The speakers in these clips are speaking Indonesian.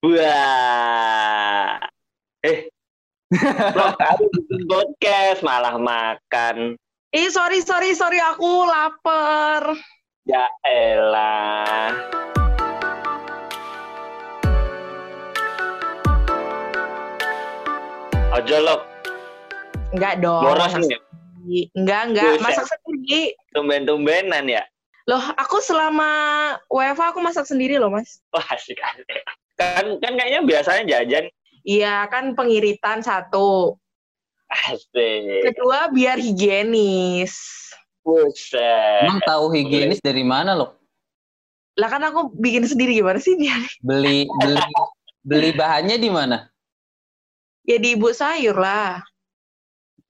Wah. Eh. Podcast malah makan. Ih, sorry, sorry, sorry. Aku lapar. Ya elah. Aja lo, Enggak dong. boros nih. Enggak, enggak. Masak sendiri. Tumben-tumbenan ya. Loh, aku selama WFA aku masak sendiri loh, Mas. Wah asik asik. Kan, kan kayaknya biasanya jajan. Iya, kan pengiritan satu. Asik. Kedua, biar higienis. Buset. Emang tahu higienis dari mana loh? Lah kan aku bikin sendiri gimana sih dia? Beli beli beli bahannya di mana? Ya di ibu sayur lah.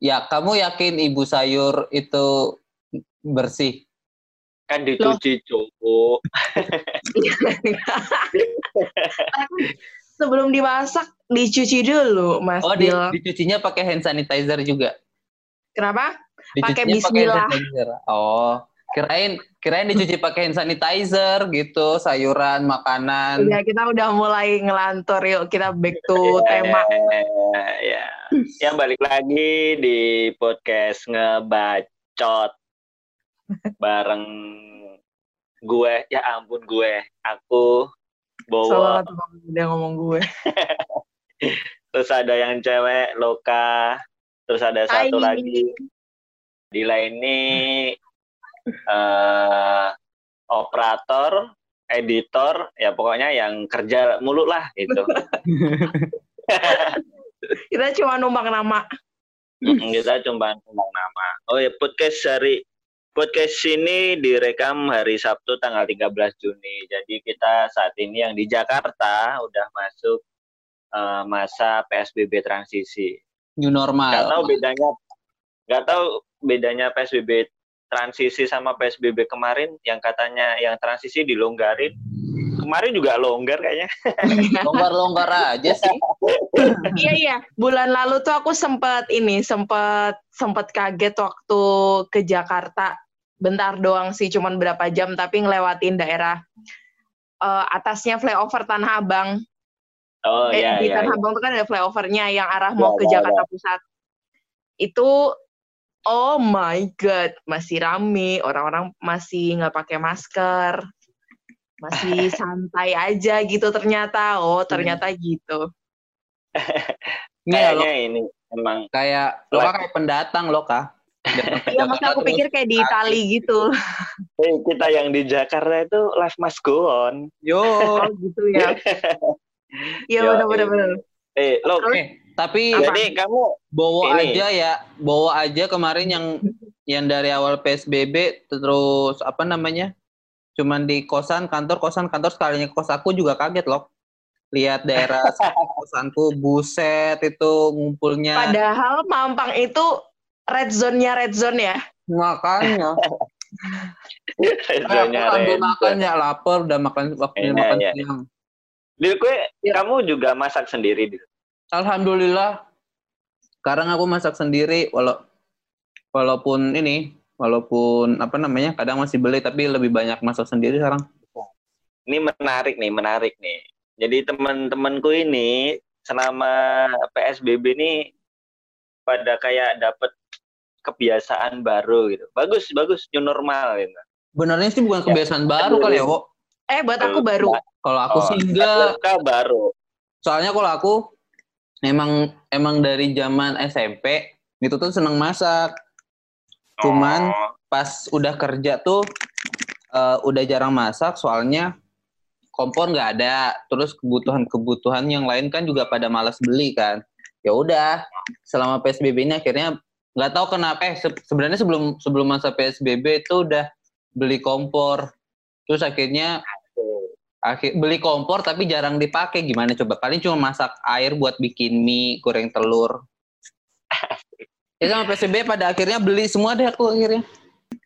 Ya, kamu yakin ibu sayur itu bersih? Kan dicuci cowok. Sebelum dimasak dicuci dulu, Mas Oh, di, dicucinya pakai hand sanitizer juga. Kenapa? Pakai bismillah. hand sanitizer. Oh, kirain kirain dicuci pakai hand sanitizer gitu, sayuran, makanan. Ya kita udah mulai ngelantur yuk kita back to tema. Ya. Yang balik lagi di podcast ngebacot bareng gue. Ya ampun gue. Aku bawa udah ngomong gue. terus ada yang cewek Loka, terus ada satu Hai. lagi Dila ini eh operator, editor, ya pokoknya yang kerja mulu lah gitu. Kita cuma numpang nama. Kita cuma ngomong nama. Oh ya podcast hari podcast ini direkam hari Sabtu tanggal 13 Juni. Jadi kita saat ini yang di Jakarta udah masuk eh, masa PSBB transisi. New Gak normal. tahu bedanya nggak tahu bedanya PSBB transisi sama PSBB kemarin yang katanya yang transisi dilonggarin. Kemarin juga longgar kayaknya. Longgar-longgar aja sih. iya iya, bulan lalu tuh aku sempet ini, sempet sempet kaget waktu ke Jakarta. Bentar doang sih, cuman berapa jam, tapi ngelewatin daerah eh, atasnya flyover Tanah Abang. Oh eh, iya di iya. Tanah Abang tuh kan ada flyovernya yang arah mau Iya, ke iya, Jakarta Pusat. Itu oh my god, masih rame, orang-orang masih nggak pakai masker. Masih santai aja gitu ternyata. Oh, ternyata gitu. Ini ya, lo, Kayaknya ini emang kayak lo kayak pendatang lo kah? Iya, maksudnya aku pikir kayak di Itali gitu. eh, kita yang di Jakarta itu life must go on. Yo. Oh, gitu ya. Iya, Yo, benar-benar. benar. Eh, lo Eh, tapi Apa? jadi kamu bawa Ini. aja ya, bawa aja kemarin yang yang dari awal PSBB terus apa namanya? Cuman di kosan, kantor, kosan, kantor sekalinya kos aku juga kaget loh. Lihat daerah kosanku buset itu ngumpulnya. Padahal Mampang itu red zone-nya red zone ya. Makanya. sambil red makan ya lapar udah makan waktunya Iya, makan iya. siang. Dil, kue, Ya. kamu juga masak sendiri, Dil? Alhamdulillah. Sekarang aku masak sendiri walau walaupun ini walaupun apa namanya kadang masih beli tapi lebih banyak masak sendiri sekarang. Ini menarik nih, menarik nih. Jadi teman-temanku ini selama PSBB ini pada kayak dapet kebiasaan baru gitu. Bagus, bagus, new normal gitu. Benernya sih bukan kebiasaan baru Aduh. kali ya, Wo. Eh, buat aku baru. Kalau aku Oh, sih enggak. Baru. Soalnya kalau aku emang emang dari zaman SMP itu tuh seneng masak. Cuman Oh, pas udah kerja tuh eh, udah jarang masak soalnya kompor nggak ada. Terus kebutuhan-kebutuhan yang lain kan juga pada malas beli kan. Ya udah, selama PSBB ini akhirnya nggak tahu kenapa eh se- sebenarnya sebelum sebelum masa PSBB itu udah beli kompor. Terus akhirnya akhir beli kompor tapi jarang dipakai gimana coba paling cuma masak air buat bikin mie goreng telur ya sama PSBB pada akhirnya beli semua deh aku akhirnya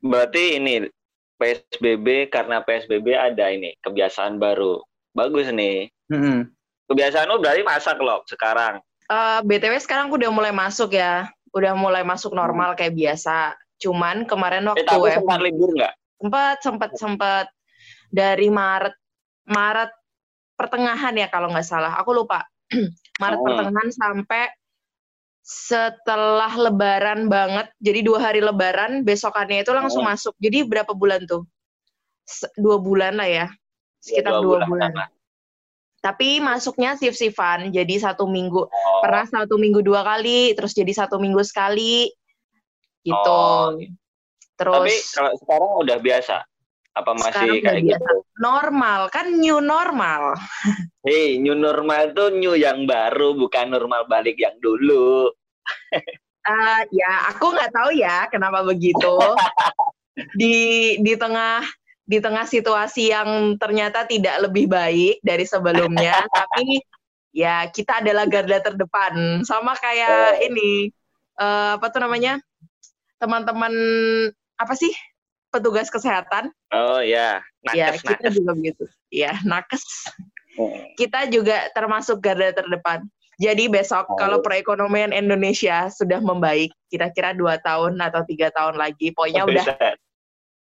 berarti ini PSBB karena PSBB ada ini kebiasaan baru. Bagus nih. Mm-mm. Kebiasaan lu berarti masak loh sekarang. Eh, BTW sekarang aku udah mulai masuk ya. Udah mulai masuk normal kayak biasa. Cuman kemarin Eh waktu tapi WFH sempat libur nggak? sempat sempat sempat dari Maret Maret pertengahan ya kalau nggak salah. Aku lupa. Maret Oh. pertengahan sampai setelah Lebaran banget. Jadi dua hari Lebaran, besokannya itu langsung Oh. masuk. Jadi berapa bulan tuh? Se- dua bulan lah ya, sekitar dua, bulan. lah. Tapi masuknya shift-shiftan, jadi satu minggu. Oh, Pernah satu minggu dua kali, terus jadi satu minggu sekali, gitu. Oh. Terus Tapi kalau sekarang udah biasa? Apa masih Sekarang kayak biasa. gitu? normal, kan new normal. Hei, new normal tuh new yang baru, bukan normal balik yang dulu. Eh, ya, aku nggak tahu ya kenapa begitu. di di tengah di tengah situasi yang ternyata tidak lebih baik dari sebelumnya, tapi ya kita adalah garda terdepan. Sama kayak ini eh, apa tuh namanya? Teman-teman apa sih? Petugas kesehatan. Oh ya, ya, nakes, kita nakes. juga begitu. Ya, nakes. Hmm. Kita juga termasuk garda terdepan. Jadi besok Oh. kalau perekonomian Indonesia sudah membaik, kira-kira dua tahun atau tiga tahun lagi, pokoknya udah Buset.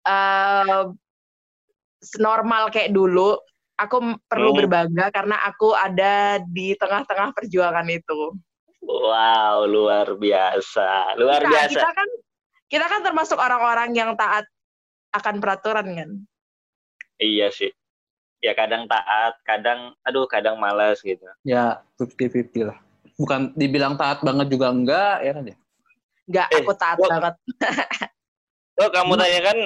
eh, normal kayak dulu. Aku perlu Hmm. berbangga karena aku ada di tengah-tengah perjuangan itu. Wow, luar biasa. Luar kita, biasa. kita kan kita kan termasuk orang-orang yang taat akan peraturan kan. Iya sih. Ya kadang taat, kadang aduh kadang malas gitu. Ya 50-50 lah. Bukan dibilang taat banget juga enggak, ya kan ya? Nggak, Eh, aku taat gua- banget. Oh, kamu Hmm. tanya kan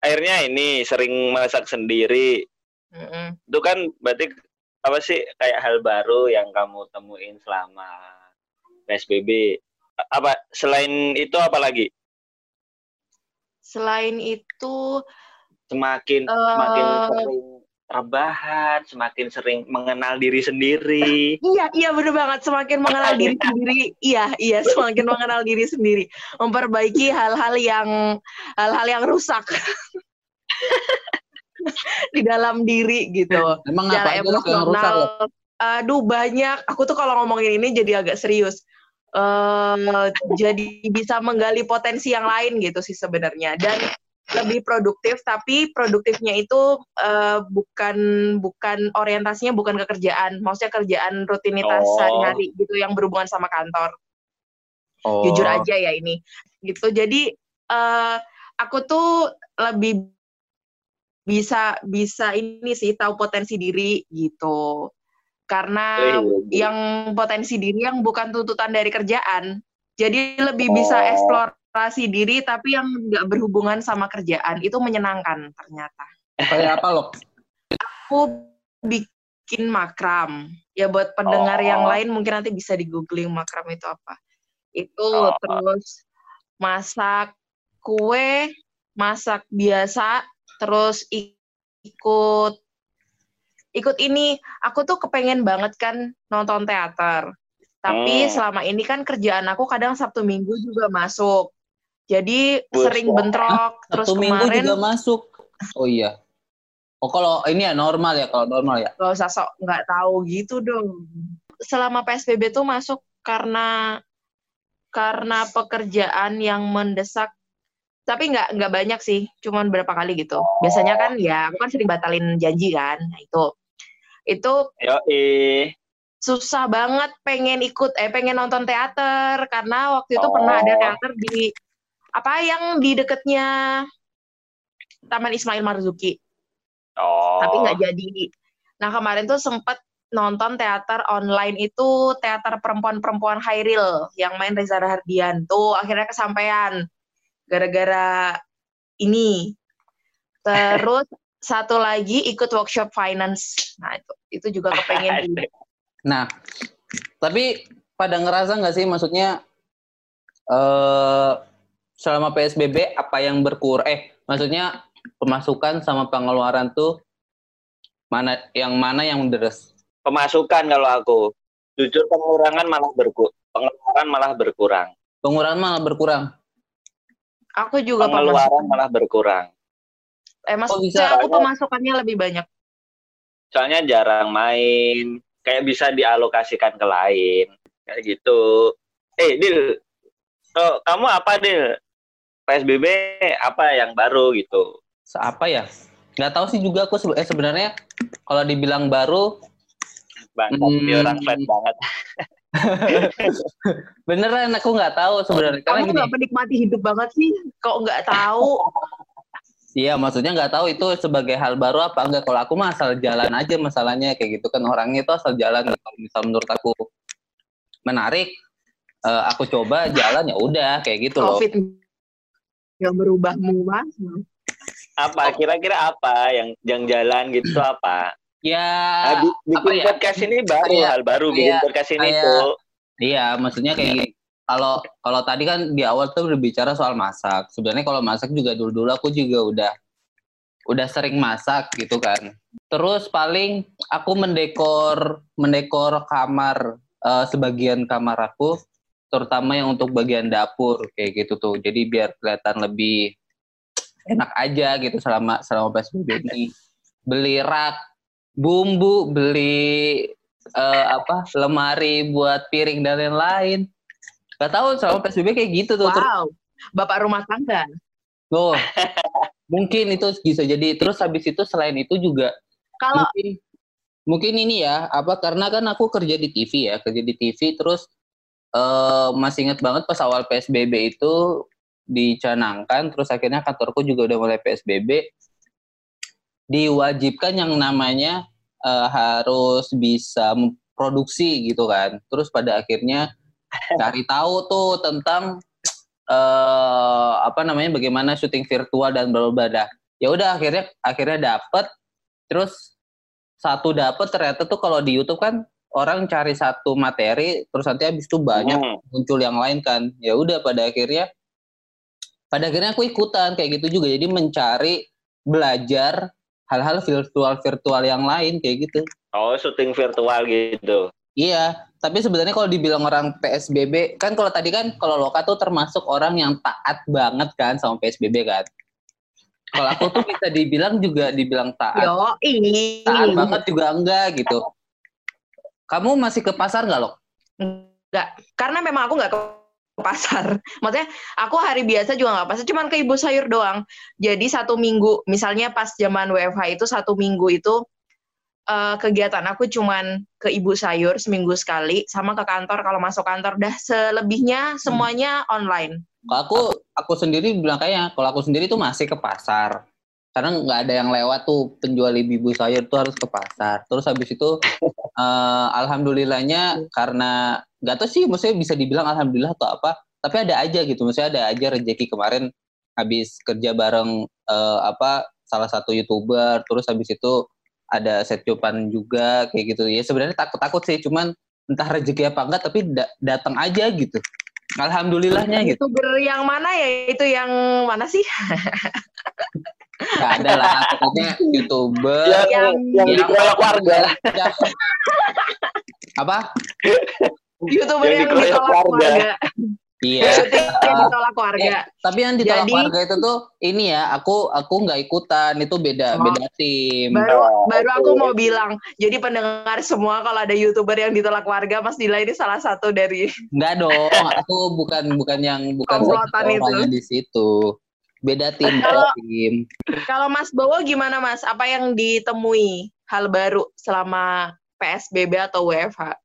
akhirnya ini sering masak sendiri. Mm-mm. Itu kan berarti apa sih kayak hal baru yang kamu temuin selama PSBB? Apa selain itu apa lagi? Selain itu, Semakin Eh, semakin sering rebahan, semakin sering mengenal diri sendiri. Iya, iya bener banget. Semakin mengenal diri sendiri, iya, iya, semakin mengenal diri sendiri, memperbaiki hal-hal yang hal-hal yang rusak di dalam diri gitu. Emang apa yang rusak loh? Aduh banyak. Aku tuh kalau ngomongin ini jadi agak serius. Eh jadi bisa menggali potensi yang lain gitu sih sebenarnya. Dan lebih produktif tapi produktifnya itu eh, bukan bukan orientasinya bukan ke kerjaan. Maksudnya kerjaan rutinitas Oh. sehari-hari gitu yang berhubungan sama kantor. Oh. jujur aja ya ini. Gitu. Jadi eh aku tuh lebih bisa bisa ini sih tahu potensi diri gitu karena Iya, yang potensi diri yang bukan tuntutan dari kerjaan jadi lebih bisa Oh. eksplorasi diri tapi yang nggak berhubungan sama kerjaan itu menyenangkan ternyata Kayak apa loh? aku bikin makram ya buat pendengar Oh. yang lain mungkin nanti bisa di googling makram itu apa itu Oh. terus masak kue masak biasa terus ikut ikut ini aku tuh kepengen banget kan nonton teater tapi Hmm. selama ini kan kerjaan aku kadang sabtu minggu juga masuk jadi sering bentrok terus Satu minggu kemarin juga masuk. Oh iya. Oh kalau ini ya normal ya, kalau normal ya. gak usah sok nggak tahu gitu dong. Selama PSBB tuh masuk karena karena pekerjaan yang mendesak tapi nggak nggak banyak sih, cuman berapa kali gitu. Biasanya kan ya aku kan sering batalin janji kan, nah itu itu Yo, susah banget pengen ikut eh pengen nonton teater karena waktu itu pernah ada Oh. teater di apa yang di deketnya Taman Ismail Marzuki Oh. tapi nggak jadi. Nah kemarin tuh sempet nonton teater online itu teater perempuan-perempuan Hairil yang main Reza Rahardian tuh akhirnya kesampaian gara-gara ini. Terus satu lagi ikut workshop finance. Nah itu itu juga kepengen. Nah, tapi pada ngerasa nggak sih maksudnya eh selama PSBB apa yang berkur eh maksudnya pemasukan sama pengeluaran tuh mana yang mana yang deres? Pemasukan kalau aku. Jujur pengurangan malah berkurang. Pengeluaran malah berkurang. Pengeluaran malah berkurang. Aku juga Pengeluaran pemasukan. malah berkurang. Eh Oh, maksudnya bisa. aku pemasukannya lebih banyak. Soalnya jarang main. Kayak bisa dialokasikan ke lain. Kayak gitu. Eh, Dil. Oh, kamu apa, Dil? PSBB apa yang baru gitu? Apa ya? nggak tahu sih juga aku sebe- eh, sebenarnya kalau dibilang baru Bang, Hmm. dia orang flat banget. beneran aku nggak tahu sebenarnya karena Kamu nggak menikmati hidup banget sih? Kok nggak tahu? iya maksudnya nggak tahu itu sebagai hal baru apa enggak kalau aku mah asal jalan aja masalahnya kayak gitu kan orangnya itu asal jalan kalau misal menurut aku menarik eh, aku coba jalan ya udah kayak gitu loh Covid nggak merubahmu mas? Apa kira-kira apa yang yang jalan gitu apa? ya Nah, bi- apa bikin ya? podcast ini baru Kayak- hal baru bikin kayak- podcast ini kayak- tuh. Iya, maksudnya kayak gini. Kalau kalau tadi kan di awal tuh berbicara soal masak. Sebenarnya kalau masak juga dulu-dulu aku juga udah udah sering masak gitu kan. Terus paling aku mendekor mendekor kamar eh, sebagian kamar aku, terutama yang untuk bagian dapur kayak gitu tuh. Jadi biar kelihatan lebih enak aja gitu selama selama PSBB ini. Beli rak, bumbu, beli eh, apa lemari buat piring dan lain-lain. Gak tahu selama PSBB kayak gitu tuh. Wow, bapak rumah tangga. loh, mungkin itu bisa jadi. Terus habis itu selain itu juga Kalau mungkin mungkin ini ya apa karena kan aku kerja di TV ya kerja di TV terus eh, masih ingat banget pas awal PSBB itu dicanangkan terus akhirnya kantorku juga udah mulai PSBB diwajibkan yang namanya eh, harus bisa produksi gitu kan terus pada akhirnya cari tahu tuh tentang eh apa namanya bagaimana syuting virtual dan berbeda ya udah akhirnya akhirnya dapet. Terus satu dapet ternyata tuh kalau di YouTube kan orang cari satu materi terus nanti habis itu banyak Hmm. muncul yang lain kan. Ya udah pada akhirnya pada akhirnya aku ikutan kayak gitu juga. Jadi mencari belajar hal-hal virtual virtual yang lain kayak gitu. Oh, syuting virtual gitu. Iya tapi sebenarnya kalau dibilang orang PSBB kan kalau tadi kan kalau Loka tuh termasuk orang yang taat banget kan sama PSBB kan? Kalau aku tuh bisa dibilang juga dibilang taat. Yo ini taat banget juga enggak gitu. Kamu masih ke pasar nggak lo enggak karena memang aku nggak ke pasar. Maksudnya aku hari biasa juga nggak pasar, cuman ke ibu sayur doang. Jadi satu minggu, misalnya pas zaman WFH itu satu minggu itu eh, kegiatan aku cuman ke ibu sayur seminggu sekali, sama ke kantor kalau masuk kantor. Dah selebihnya semuanya online. Kalau aku aku sendiri bilang kayaknya kalau aku sendiri tuh masih ke pasar. Karena nggak ada yang lewat tuh penjual ibu sayur tuh harus ke pasar. Terus habis itu eh, alhamdulillahnya karena nggak tahu sih maksudnya bisa dibilang alhamdulillah atau apa, tapi ada aja gitu. Maksudnya ada aja rezeki kemarin habis kerja bareng eh, apa salah satu youtuber terus habis itu ada set cupan juga kayak gitu ya sebenarnya takut-takut sih cuman entah rezeki apa enggak tapi da- datang aja gitu alhamdulillahnya gitu Youtuber yang mana ya? Itu yang mana sih? Gak ada lah, pokoknya youtuber. Yang, yang, yang- dikeroyok warga. Apa? Youtuber Yang yang, dikeroyok warga. warga. Iya. Yang ditolak warga. Tapi yang ditolak Jadi- warga itu tuh ini ya, aku aku nggak ikutan, itu beda Oh. beda tim. Baru Oh, baru aku mau bilang, jadi pendengar semua kalau ada youtuber yang ditolak warga, Mas Dila ini salah satu dari Nggak dong, aku bukan bukan yang bukan orangnya di situ. Beda tim, Kalau- beda tim. Kalau Mas Bowo gimana Mas? Apa yang ditemui hal baru selama PSBB atau WFH?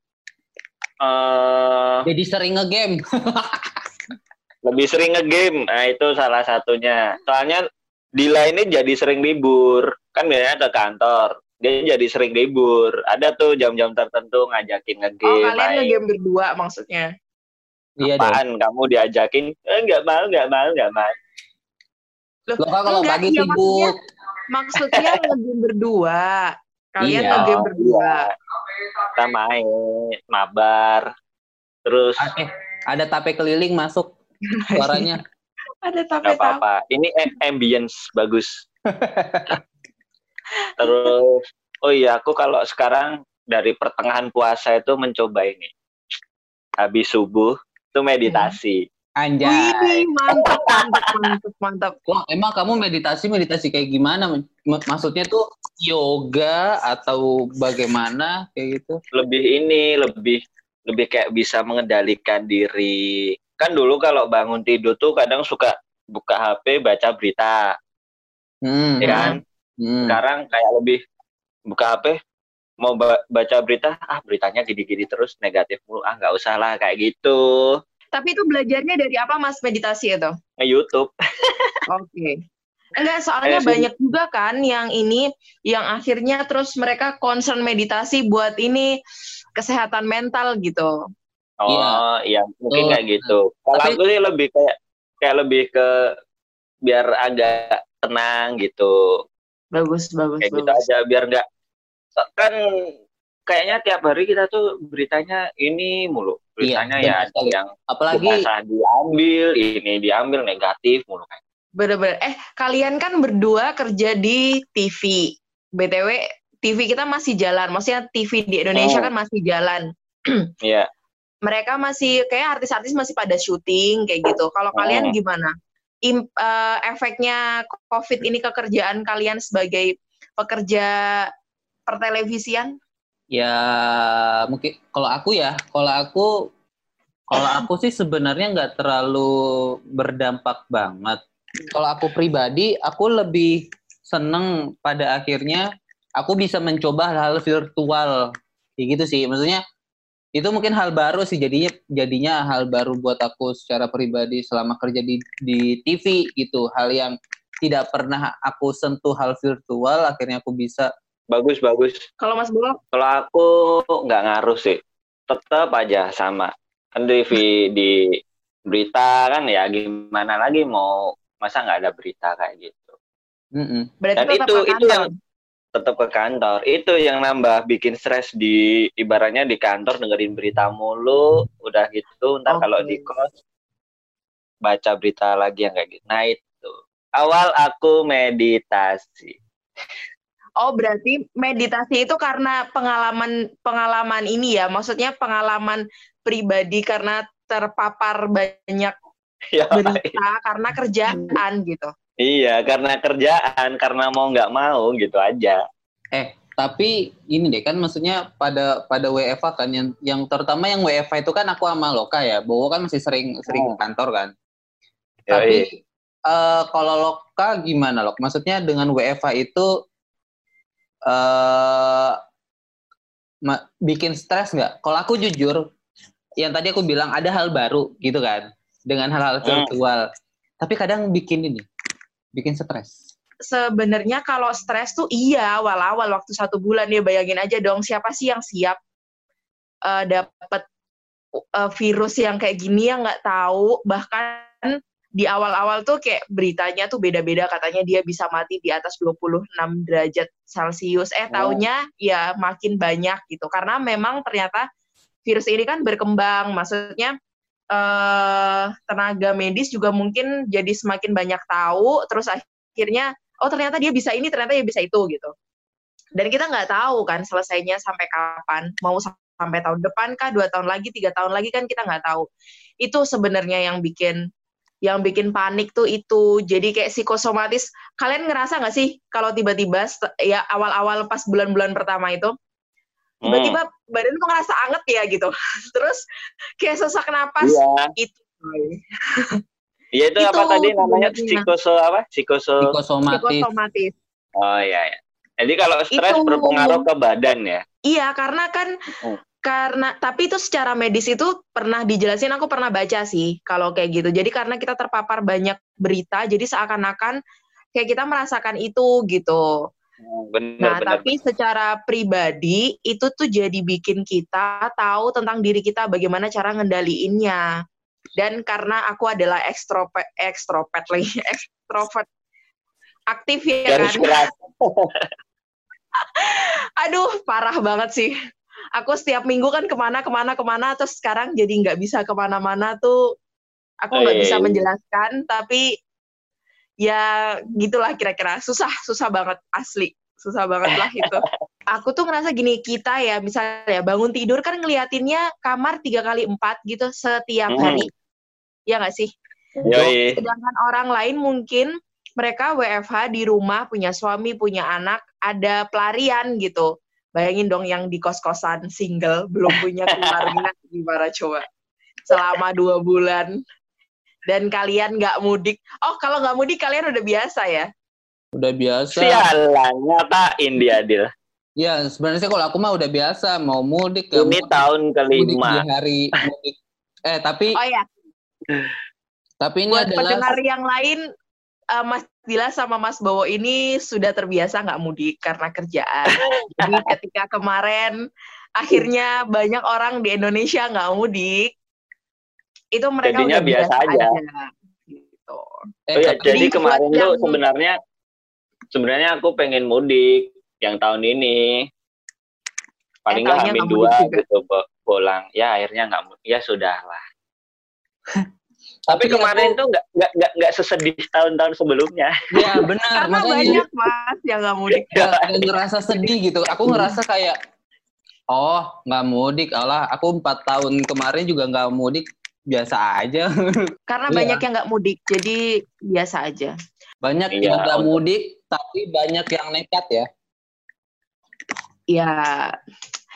Eh, Jadi sering ngegame. lebih sering ngegame. Nah, itu salah satunya. Soalnya Dila ini jadi sering libur. Kan biasanya ke kantor. Dia jadi sering libur. Ada tuh jam-jam tertentu ngajakin Oh, ngegame. kalian main. ngegame berdua maksudnya? Iya dong. Apaan kamu diajakin? Eh, nggak mau, nggak mau, nggak mau. Loh, Lo kan kalau enggak, pagi iya, sibuk. Maksudnya ngegame berdua. Kalian Iya. ngegame berdua. Kita main, mabar. Terus Eh, ada tape keliling masuk suaranya. Ada nggak tapi tahu. apa-apa. Ini a- ambience bagus. Terus, oh iya, aku kalau sekarang dari pertengahan puasa itu mencoba ini. Habis subuh itu meditasi. Anjay. Wih, mantap, mantap, mantap, mantap. Wah, emang kamu meditasi meditasi kayak gimana? M- Maksudnya tuh yoga atau bagaimana kayak gitu? Lebih ini, lebih lebih kayak bisa mengendalikan diri. Kan dulu kalau bangun tidur tuh kadang suka buka HP baca berita, Hmm. ya kan? Hmm. Sekarang kayak lebih buka HP, mau ba- baca berita, ah beritanya gini-gini terus negatif mulu, ah nggak usah lah kayak gitu. Tapi itu belajarnya dari apa Mas meditasi itu? YouTube. Oke. Enggak, soalnya sih- banyak juga kan yang ini yang akhirnya terus mereka concern meditasi buat ini kesehatan mental gitu. Oh Iya. iya, mungkin kayak gitu. Kalau Tapi- aku sih lebih kayak kayak lebih ke biar agak tenang gitu. Bagus, bagus, Kayak gitu bagus. aja biar nggak kan kayaknya tiap hari kita tuh beritanya ini mulu. Iya, ya benar sekali. yang Apalagi diambil, ini diambil negatif mulu kayak. Bener-bener. Eh, kalian kan berdua kerja di TV. BTW, TV kita masih jalan. Maksudnya TV di Indonesia Oh. kan masih jalan. Iya. Mereka masih, kayak artis-artis masih pada syuting kayak gitu. Kalau Oh. kalian gimana? Im- eh, efeknya COVID ini ke kerjaan kalian sebagai pekerja pertelevisian? Ya mungkin kalau aku ya, kalau aku kalau aku sih sebenarnya nggak terlalu berdampak banget. Kalau aku pribadi, aku lebih seneng pada akhirnya aku bisa mencoba hal-hal virtual kayak gitu sih. Maksudnya itu mungkin hal baru sih jadinya jadinya hal baru buat aku secara pribadi selama kerja di di TV gitu. Hal yang tidak pernah aku sentuh hal virtual akhirnya aku bisa Bagus bagus. Kalau Mas Bolo? Kalau aku nggak ngaruh sih. Tetap aja sama. Kan di, di berita kan ya gimana lagi mau masa nggak ada berita kayak gitu. Mm-mm. Berarti Dan itu ke itu yang tetap ke kantor. Itu yang nambah bikin stres di ibaratnya di kantor dengerin berita mulu, udah gitu. Ntar Oke. kalau di kos baca berita lagi yang kayak gitu. Nah itu. Awal aku meditasi. Oh, berarti meditasi itu karena pengalaman pengalaman ini ya, maksudnya pengalaman pribadi karena terpapar banyak Ya, berita karena kerjaan gitu. iya, karena kerjaan, karena mau nggak mau gitu aja. Tapi ini deh kan maksudnya pada pada WFA kan yang yang terutama yang WFA itu kan aku sama Loka ya. Bowo kan masih sering sering ke kantor kan. Yoi. Tapi eh, kalau Loka gimana Lok? Maksudnya dengan WFA itu eh ma- bikin stres nggak? Kalau aku jujur, yang tadi aku bilang ada hal baru gitu kan dengan hal-hal Hmm. virtual. Tapi kadang bikin ini, bikin stres. Sebenarnya kalau stres tuh iya awal-awal waktu satu bulan ya bayangin aja dong siapa sih yang siap eh, dapat eh, virus yang kayak gini yang nggak tahu bahkan di awal-awal tuh kayak beritanya tuh beda-beda katanya dia bisa mati di atas 26 derajat Celcius. Eh Oh. taunya ya makin banyak gitu. Karena memang ternyata virus ini kan berkembang. Maksudnya eh tenaga medis juga mungkin jadi semakin banyak tahu terus akhirnya oh ternyata dia bisa ini ternyata dia bisa itu gitu. Dan kita nggak tahu kan selesainya sampai kapan. Mau sampai tahun depan kah, dua tahun lagi, tiga tahun lagi kan kita nggak tahu. Itu sebenarnya yang bikin yang bikin panik tuh itu jadi kayak psikosomatis kalian ngerasa nggak sih kalau tiba-tiba ya awal-awal pas bulan-bulan pertama itu Hmm, tiba-tiba badan tuh ngerasa anget ya gitu terus kayak sesak napas Iya. itu Iya itu, apa Itu tadi namanya psikoso apa? Psikoso. Psikosomatis. psikosomatis Oh iya ya. Jadi kalau stres Itu- berpengaruh ke badan ya. iya karena kan Hmm. Karena tapi itu secara medis itu pernah dijelasin aku pernah baca sih kalau kayak gitu jadi karena kita terpapar banyak berita jadi seakan-akan kayak kita merasakan itu gitu Hmm, Bener Nah, bener. tapi secara pribadi itu tuh jadi bikin kita tahu tentang diri kita bagaimana cara ngendaliinnya. Dan karena aku adalah ekstrovert, ekstrovert lagi, ekstrovert aktif ya Garis kan. Aduh, parah banget sih. Aku setiap minggu kan ke mana, ke mana, ke mana, terus sekarang jadi nggak bisa ke mana-mana tuh. Aku nggak Oh, iya, bisa iya. menjelaskan, tapi ya gitulah kira-kira. Susah, susah banget asli. Susah banget lah itu. Aku tuh ngerasa gini, kita ya misalnya bangun tidur kan ngeliatinnya kamar tiga kali empat gitu setiap Hmm. hari. Ya nggak sih? Yoi. Sedangkan orang lain mungkin mereka WFH di rumah, punya suami, punya anak, ada pelarian gitu. Bayangin dong yang di kos-kosan single, belum punya keluarga, gimana coba? Selama dua bulan. Dan kalian nggak mudik. Oh, kalau nggak mudik kalian udah biasa ya? Udah biasa. Sialan, nyatain dia, Dil. Ya, sebenarnya sih kalau aku mah udah biasa mau mudik ya. Ini mudik, tahun mudik di kelima. hari mudik. Eh, tapi Oh ya, tapi ini buat adalah pendengar yang lain, eh, Mas Dila sama Mas Bowo ini sudah terbiasa nggak mudik karena kerjaan. Jadi ketika kemarin akhirnya banyak orang di Indonesia nggak mudik, itu mereka Jadinya udah biasa aja. Gitu. eh, Oh ya, jadi kemarin tuh yang- sebenarnya sebenarnya aku pengen mudik yang tahun ini. Paling Eh, nggak hamin nggak dua juga. gitu bo- pulang. Ya akhirnya nggak mudik. Ya sudah lah. Tapi Tapi kemarin tuh nggak nggak nggak nggak sesedih tahun-tahun sebelumnya. ya benar, Karena makanya banyak mas yang nggak mudik. nggak nggak ngerasa sedih gitu. Aku ngerasa kayak oh nggak mudik, Allah aku empat tahun kemarin juga nggak mudik biasa aja. Karena Iya. banyak yang nggak mudik, jadi biasa aja. Banyak Iya, yang nggak mudik, tapi banyak yang nekat ya. Ya,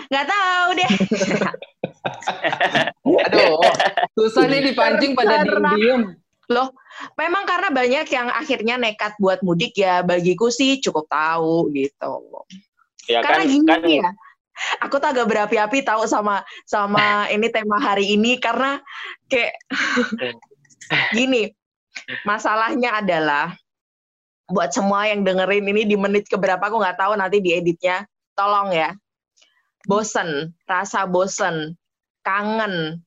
nggak tahu deh. Aduh, susah nih dipancing pada diem-diem. Memang karena banyak yang akhirnya nekat buat mudik ya bagiku sih cukup tahu gitu. Ya karena kan gini kan ya, aku tuh agak berapi-api tahu sama sama ini tema hari ini karena kayak gini. Masalahnya adalah buat semua yang dengerin ini di menit keberapa aku nggak tahu nanti dieditnya. Tolong ya. Bosen, rasa bosen, kangen,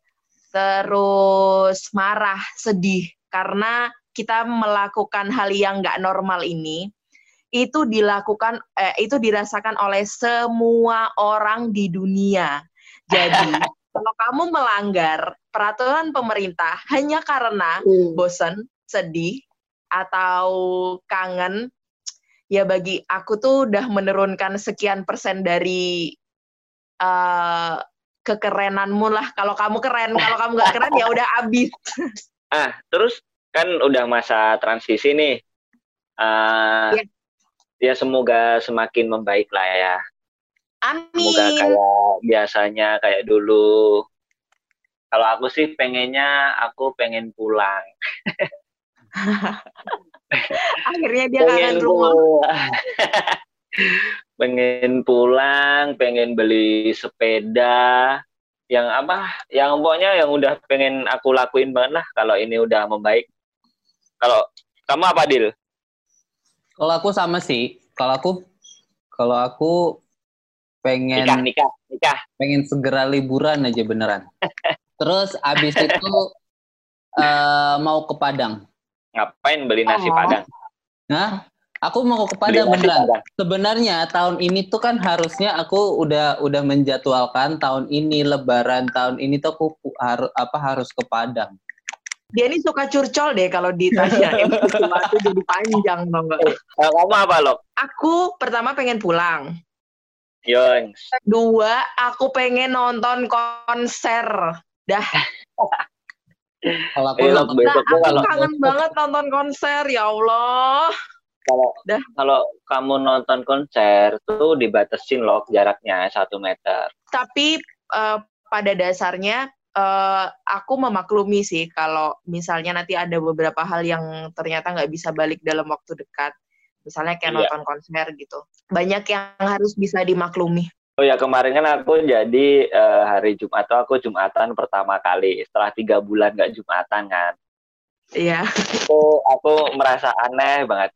terus marah, sedih karena kita melakukan hal yang nggak normal ini itu dilakukan eh, itu dirasakan oleh semua orang di dunia. Jadi kalau kamu melanggar peraturan pemerintah hanya karena bosan, sedih atau kangen, ya bagi aku tuh udah menurunkan sekian persen dari eh, kekerenanmu lah. Kalau kamu keren, kalau kamu nggak keren ya udah abis. ah terus kan udah masa transisi nih. Ah, Iya. Ya semoga semakin membaik lah ya. Semoga Amin. kayak biasanya kayak dulu. Kalau aku sih pengennya aku pengen pulang. Akhirnya dia kangen rumah. pengen pulang, pengen beli sepeda. Yang apa? Yang pokoknya yang udah pengen aku lakuin banget lah kalau ini udah membaik. Kalau kamu apa, Dil? Kalau aku sama sih. Kalau aku kalau aku pengen Nikah, nikah, nikah. pengen segera liburan aja beneran. Terus abis itu eh, mau ke Padang. Ngapain beli nasi Oh. padang? Nah, aku mau ke Beli Padang nasi beneran. Sebenarnya tahun ini tuh kan harusnya aku udah udah menjadwalkan tahun ini Lebaran tahun ini tuh aku harus apa harus ke Padang. Dia ini suka curcol deh kalau ditanyain sesuatu jadi panjang tau nggak? Kalau kamu apa, Lok? Aku pertama pengen pulang. Yons. Dua, aku pengen nonton konser. Dah, Kalau aku Eh, nonton- besok aku kalau kangen banget nonton konser, ya Allah. Kalau Dah. kalau kamu nonton konser tuh dibatesin loh jaraknya satu meter. Tapi eh, pada dasarnya eh, aku memaklumi sih kalau misalnya nanti ada beberapa hal yang ternyata nggak bisa balik dalam waktu dekat. Misalnya kayak Iya. nonton konser gitu. Banyak yang harus bisa dimaklumi. Oh ya kemarin kan aku jadi eh, hari Jumat tuh aku Jumatan pertama kali setelah tiga bulan nggak Jumatan kan. Iya. Aku aku merasa aneh banget.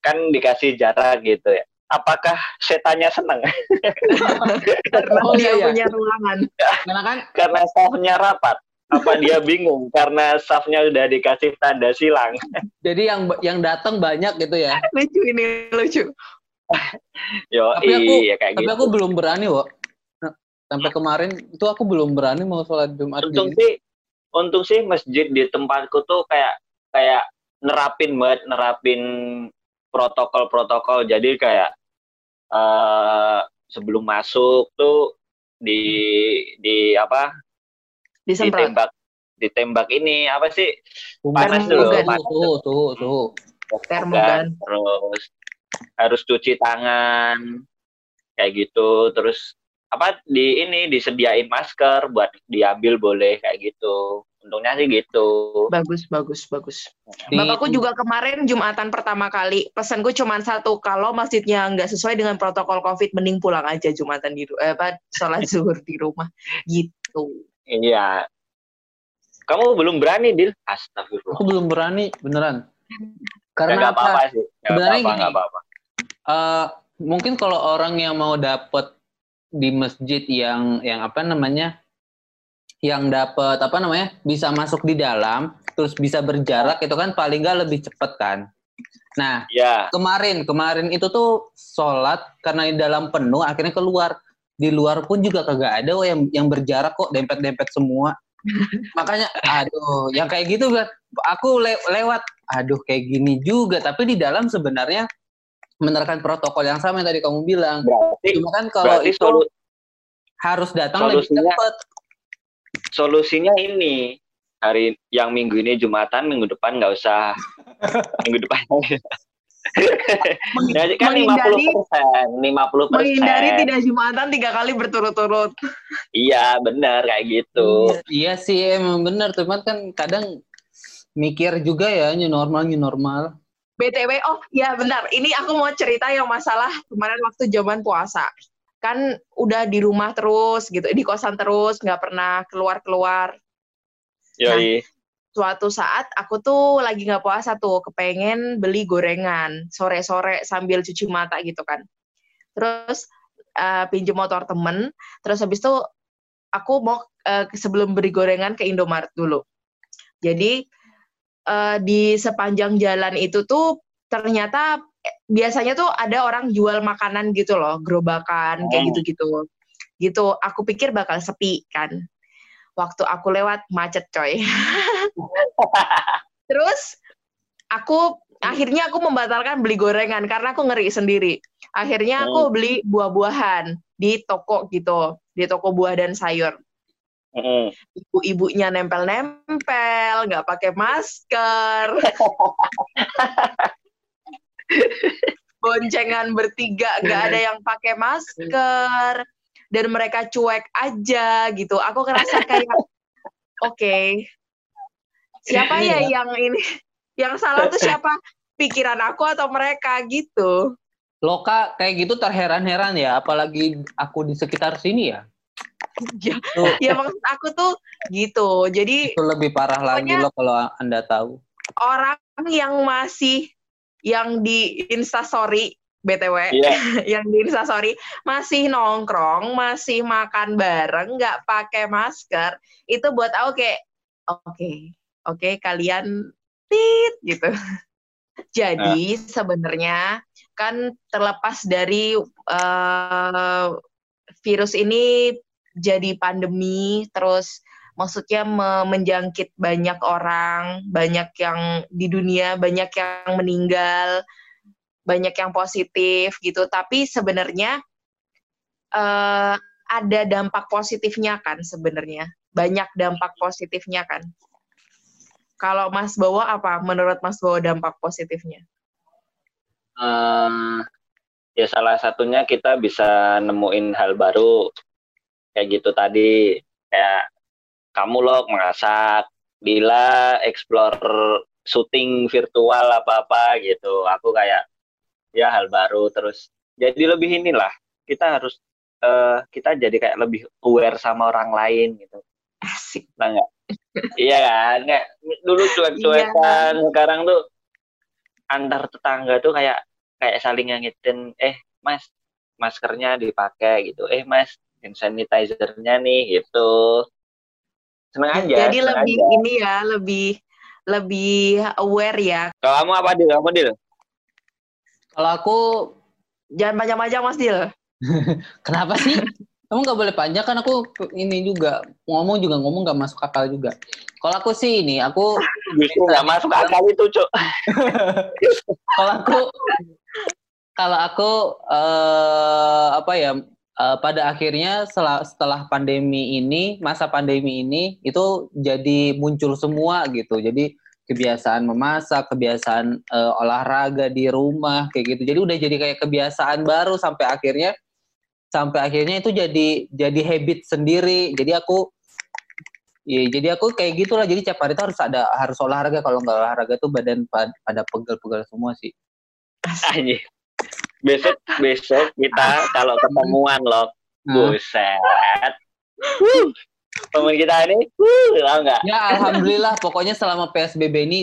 Kan dikasih jarak gitu ya. Apakah setannya seneng? Karena Oh, dia iya, iya. punya ruangan. karena kan karena safnya rapat. Apa dia bingung karena safnya udah dikasih tanda silang? jadi yang yang datang banyak gitu ya. Lucu ini, lucu. Yo, Tapi aku- iya kayak Tapi gitu. aku belum berani, wo. Nah, Sampai kemarin itu aku belum berani mau sholat Jumat untung sih untung sih masjid di tempatku tuh kayak kayak nerapin banget nerapin protokol-protokol jadi kayak eh sebelum masuk tuh di di apa Disemprot. ditembak ditembak ini apa sih Panas dulu, panas. suhu, suhu, suhu. Termogan. terus harus cuci tangan kayak gitu terus apa di ini disediain masker buat diambil boleh kayak gitu untungnya sih gitu Bagus, bagus, bagus. Di- Bapakku juga kemarin Jumatan pertama kali pesanku cuma satu, kalau masjidnya nggak sesuai dengan protokol COVID, mending pulang aja Jumatan di eh, apa sholat zuhur di rumah. Gitu. iya kamu belum berani Dil astagfirullah aku belum berani beneran. Karena nggak apa? apa-apa sih nggak Sebenarnya apa-apa gini. nggak apa-apa Eh, mungkin kalau orang yang mau dapet di masjid yang yang apa namanya yang dapat apa namanya bisa masuk di dalam terus bisa berjarak itu kan paling nggak lebih cepet kan? Nah ya kemarin kemarin itu tuh sholat karena di dalam penuh akhirnya keluar. Di luar pun juga kagak ada oh, yang yang berjarak kok dempet dempet semua. Makanya aduh yang kayak gitu Bang. aku le- lewat. Aduh kayak gini juga. Tapi di dalam sebenarnya menerapkan protokol yang sama yang tadi kamu bilang. Berarti cuma kan kalau itu solu- harus datang lebih cepat solusinya ini hari yang minggu ini jumatan minggu depan nggak usah minggu depan Jadi kan lima puluh Menghindari- persen, lima puluh Menghindari persen. tidak Jumatan tiga kali berturut-turut. Iya benar kayak gitu. iya sih emang bener cuman kan kadang mikir juga ya new normal new normal BTW, oh ya benar. Ini aku mau cerita yang masalah kemarin waktu zaman puasa. Kan udah di rumah terus gitu, di kosan terus, nggak pernah keluar-keluar. Yoi. Suatu saat aku tuh lagi nggak puasa tuh, kepengen beli gorengan sore-sore sambil cuci mata gitu kan. Terus eh, pinjem motor temen, terus habis itu aku mau eh, sebelum beli gorengan ke Indomaret dulu. Jadi eh, di sepanjang jalan itu tuh ternyata biasanya tuh ada orang jual makanan gitu loh, gerobakan kayak Oh. gitu-gitu. Gitu, aku pikir bakal sepi kan. Waktu aku lewat macet coy. Terus aku akhirnya aku membatalkan beli gorengan karena aku ngeri sendiri. Akhirnya aku beli buah-buahan di toko gitu, di toko buah dan sayur ibu-ibunya nempel-nempel, nggak pakai masker. Boncengan bertiga, nggak ada yang pakai masker. Dan mereka cuek aja gitu. Aku ngerasa kayak, oke, siapa ya Iya. yang ini? Yang salah tuh siapa? Pikiran aku atau mereka gitu. Loka kayak gitu terheran-heran ya apalagi aku di sekitar sini ya Ya, Tuh, ya maksud aku tuh gitu. Jadi itu lebih parah lagi loh kalau anda tahu orang yang masih yang di instastory btw Iya. yang di instastory masih nongkrong masih makan bareng nggak pakai masker. Itu buat aku kayak oke oke kalian tit gitu. Jadi sebenarnya kan terlepas dari eh, virus ini jadi pandemi terus maksudnya me- menjangkit banyak orang, banyak yang di dunia, banyak yang meninggal, banyak yang positif gitu. Tapi sebenarnya eh, ada dampak positifnya kan sebenarnya, banyak dampak positifnya kan. Kalau Mas Bowo apa? Menurut Mas Bowo dampak positifnya? Eh, ya salah satunya kita bisa nemuin hal baru kayak gitu tadi kayak kamu loh masak Dila explore syuting virtual apa apa gitu aku kayak ya hal baru terus jadi lebih inilah kita harus eh, kita jadi kayak lebih aware sama orang lain gitu. Asik. nah nggak? Iya kan? Nggak dulu cuek-cuekan sekarang tuh antar tetangga tuh kayak kayak saling ngingetin eh mas maskernya dipakai gitu. Eh mas hand sanitizer-nya nih gitu seneng aja Jadi seneng lebih aja. ini ya, lebih lebih aware ya. kalau kamu apa dil kamu dil kalau aku Jangan panjang-panjang Mas Dil. kenapa sih kamu nggak boleh panjang kan aku ini juga ngomong juga ngomong nggak masuk akal juga kalau aku sih ini aku justru nggak masuk akal itu cuk kalau aku kalau aku eh, apa ya eh, pada akhirnya setelah, setelah pandemi ini masa pandemi ini itu jadi muncul semua gitu jadi kebiasaan memasak kebiasaan eh, olahraga di rumah kayak gitu jadi udah jadi kayak kebiasaan baru sampai akhirnya sampai akhirnya itu jadi jadi habit sendiri jadi aku Iya, jadi aku kayak gitulah. Jadi tiap hari tuh harus ada harus olahraga. Kalau nggak olahraga tuh badan pad- pada pegel-pegel semua sih. Anjir. Besok besok kita kalau ketemuan loh, Nah. buset. Wuh. Temen kita ini, wuh, tau nggak? Ya alhamdulillah pokoknya selama PSBB ini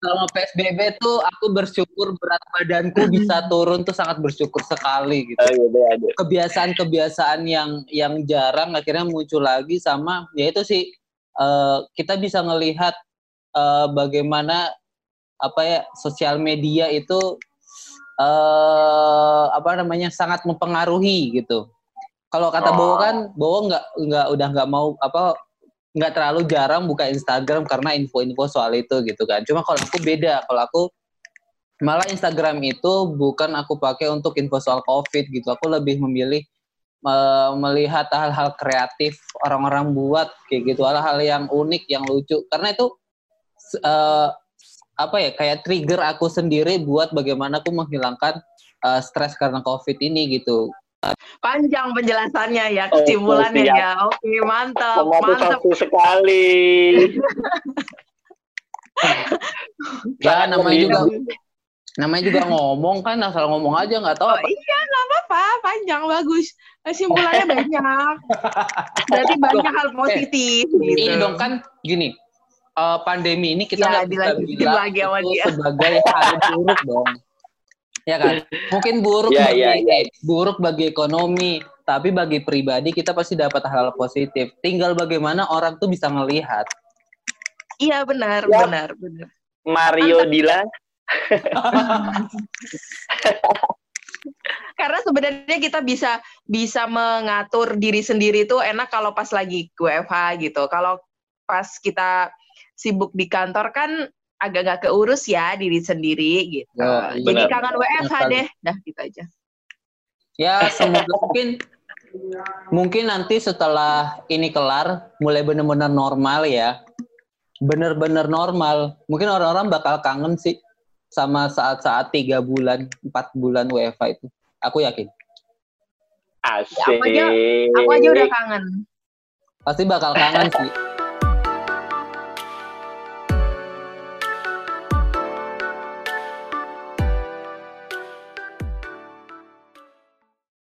selama PSBB tuh aku bersyukur berat badanku bisa turun tuh sangat bersyukur sekali gitu. Oh gitu ada. Kebiasaan-kebiasaan yang yang jarang akhirnya muncul lagi sama yaitu sih eh, kita bisa ngelihat eh, bagaimana apa ya sosial media itu eh apa namanya sangat mempengaruhi gitu. Kalau kata Oh. Bowo kan, Bowo nggak nggak udah nggak mau apa nggak terlalu jarang buka Instagram karena info-info soal itu gitu kan. Cuma kalau aku beda, kalau aku malah Instagram itu bukan aku pakai untuk info soal COVID gitu. Aku lebih memilih eh, melihat hal-hal kreatif orang-orang buat kayak gitu, hal-hal yang unik, yang lucu. Karena itu eh, apa ya kayak trigger aku sendiri buat bagaimana aku menghilangkan eh, stres karena COVID ini gitu. Panjang penjelasannya ya, Oh, kesimpulannya siap. ya. Oke, mantap, mantap. Sekali. Ya namanya juga namanya juga ngomong kan asal ngomong aja nggak tahu Oh, apa. iya, nggak apa-apa, panjang, bagus. Kesimpulannya banyak. Berarti banyak hal positif. gitu. Ini dong kan gini. Eh, pandemi ini kita Ya, nggak bisa bilang lagi sama itu dia. sebagai hal buruk dong. Ya kan? Mungkin buruk Ya, bagi ya, ya. buruk bagi ekonomi, tapi bagi pribadi kita pasti dapat hal-hal positif. Tinggal bagaimana orang tuh bisa ngelihat. Iya, benar, Ya. benar, benar. Mario Dila. Karena sebenarnya kita bisa bisa mengatur diri sendiri tuh enak kalau pas lagi WFH gitu. Kalau pas kita sibuk di kantor kan agak nggak keurus ya diri sendiri gitu. Ya, Jadi benar. kangen WFH deh, dah gitu aja. Ya semoga mungkin mungkin nanti setelah ini kelar mulai benar-benar normal ya. Benar-benar normal. Mungkin orang-orang bakal kangen sih sama saat-saat tiga bulan, empat bulan WFH itu. Aku yakin. Asik. aku aja- Aku aja udah kangen. Pasti bakal kangen sih.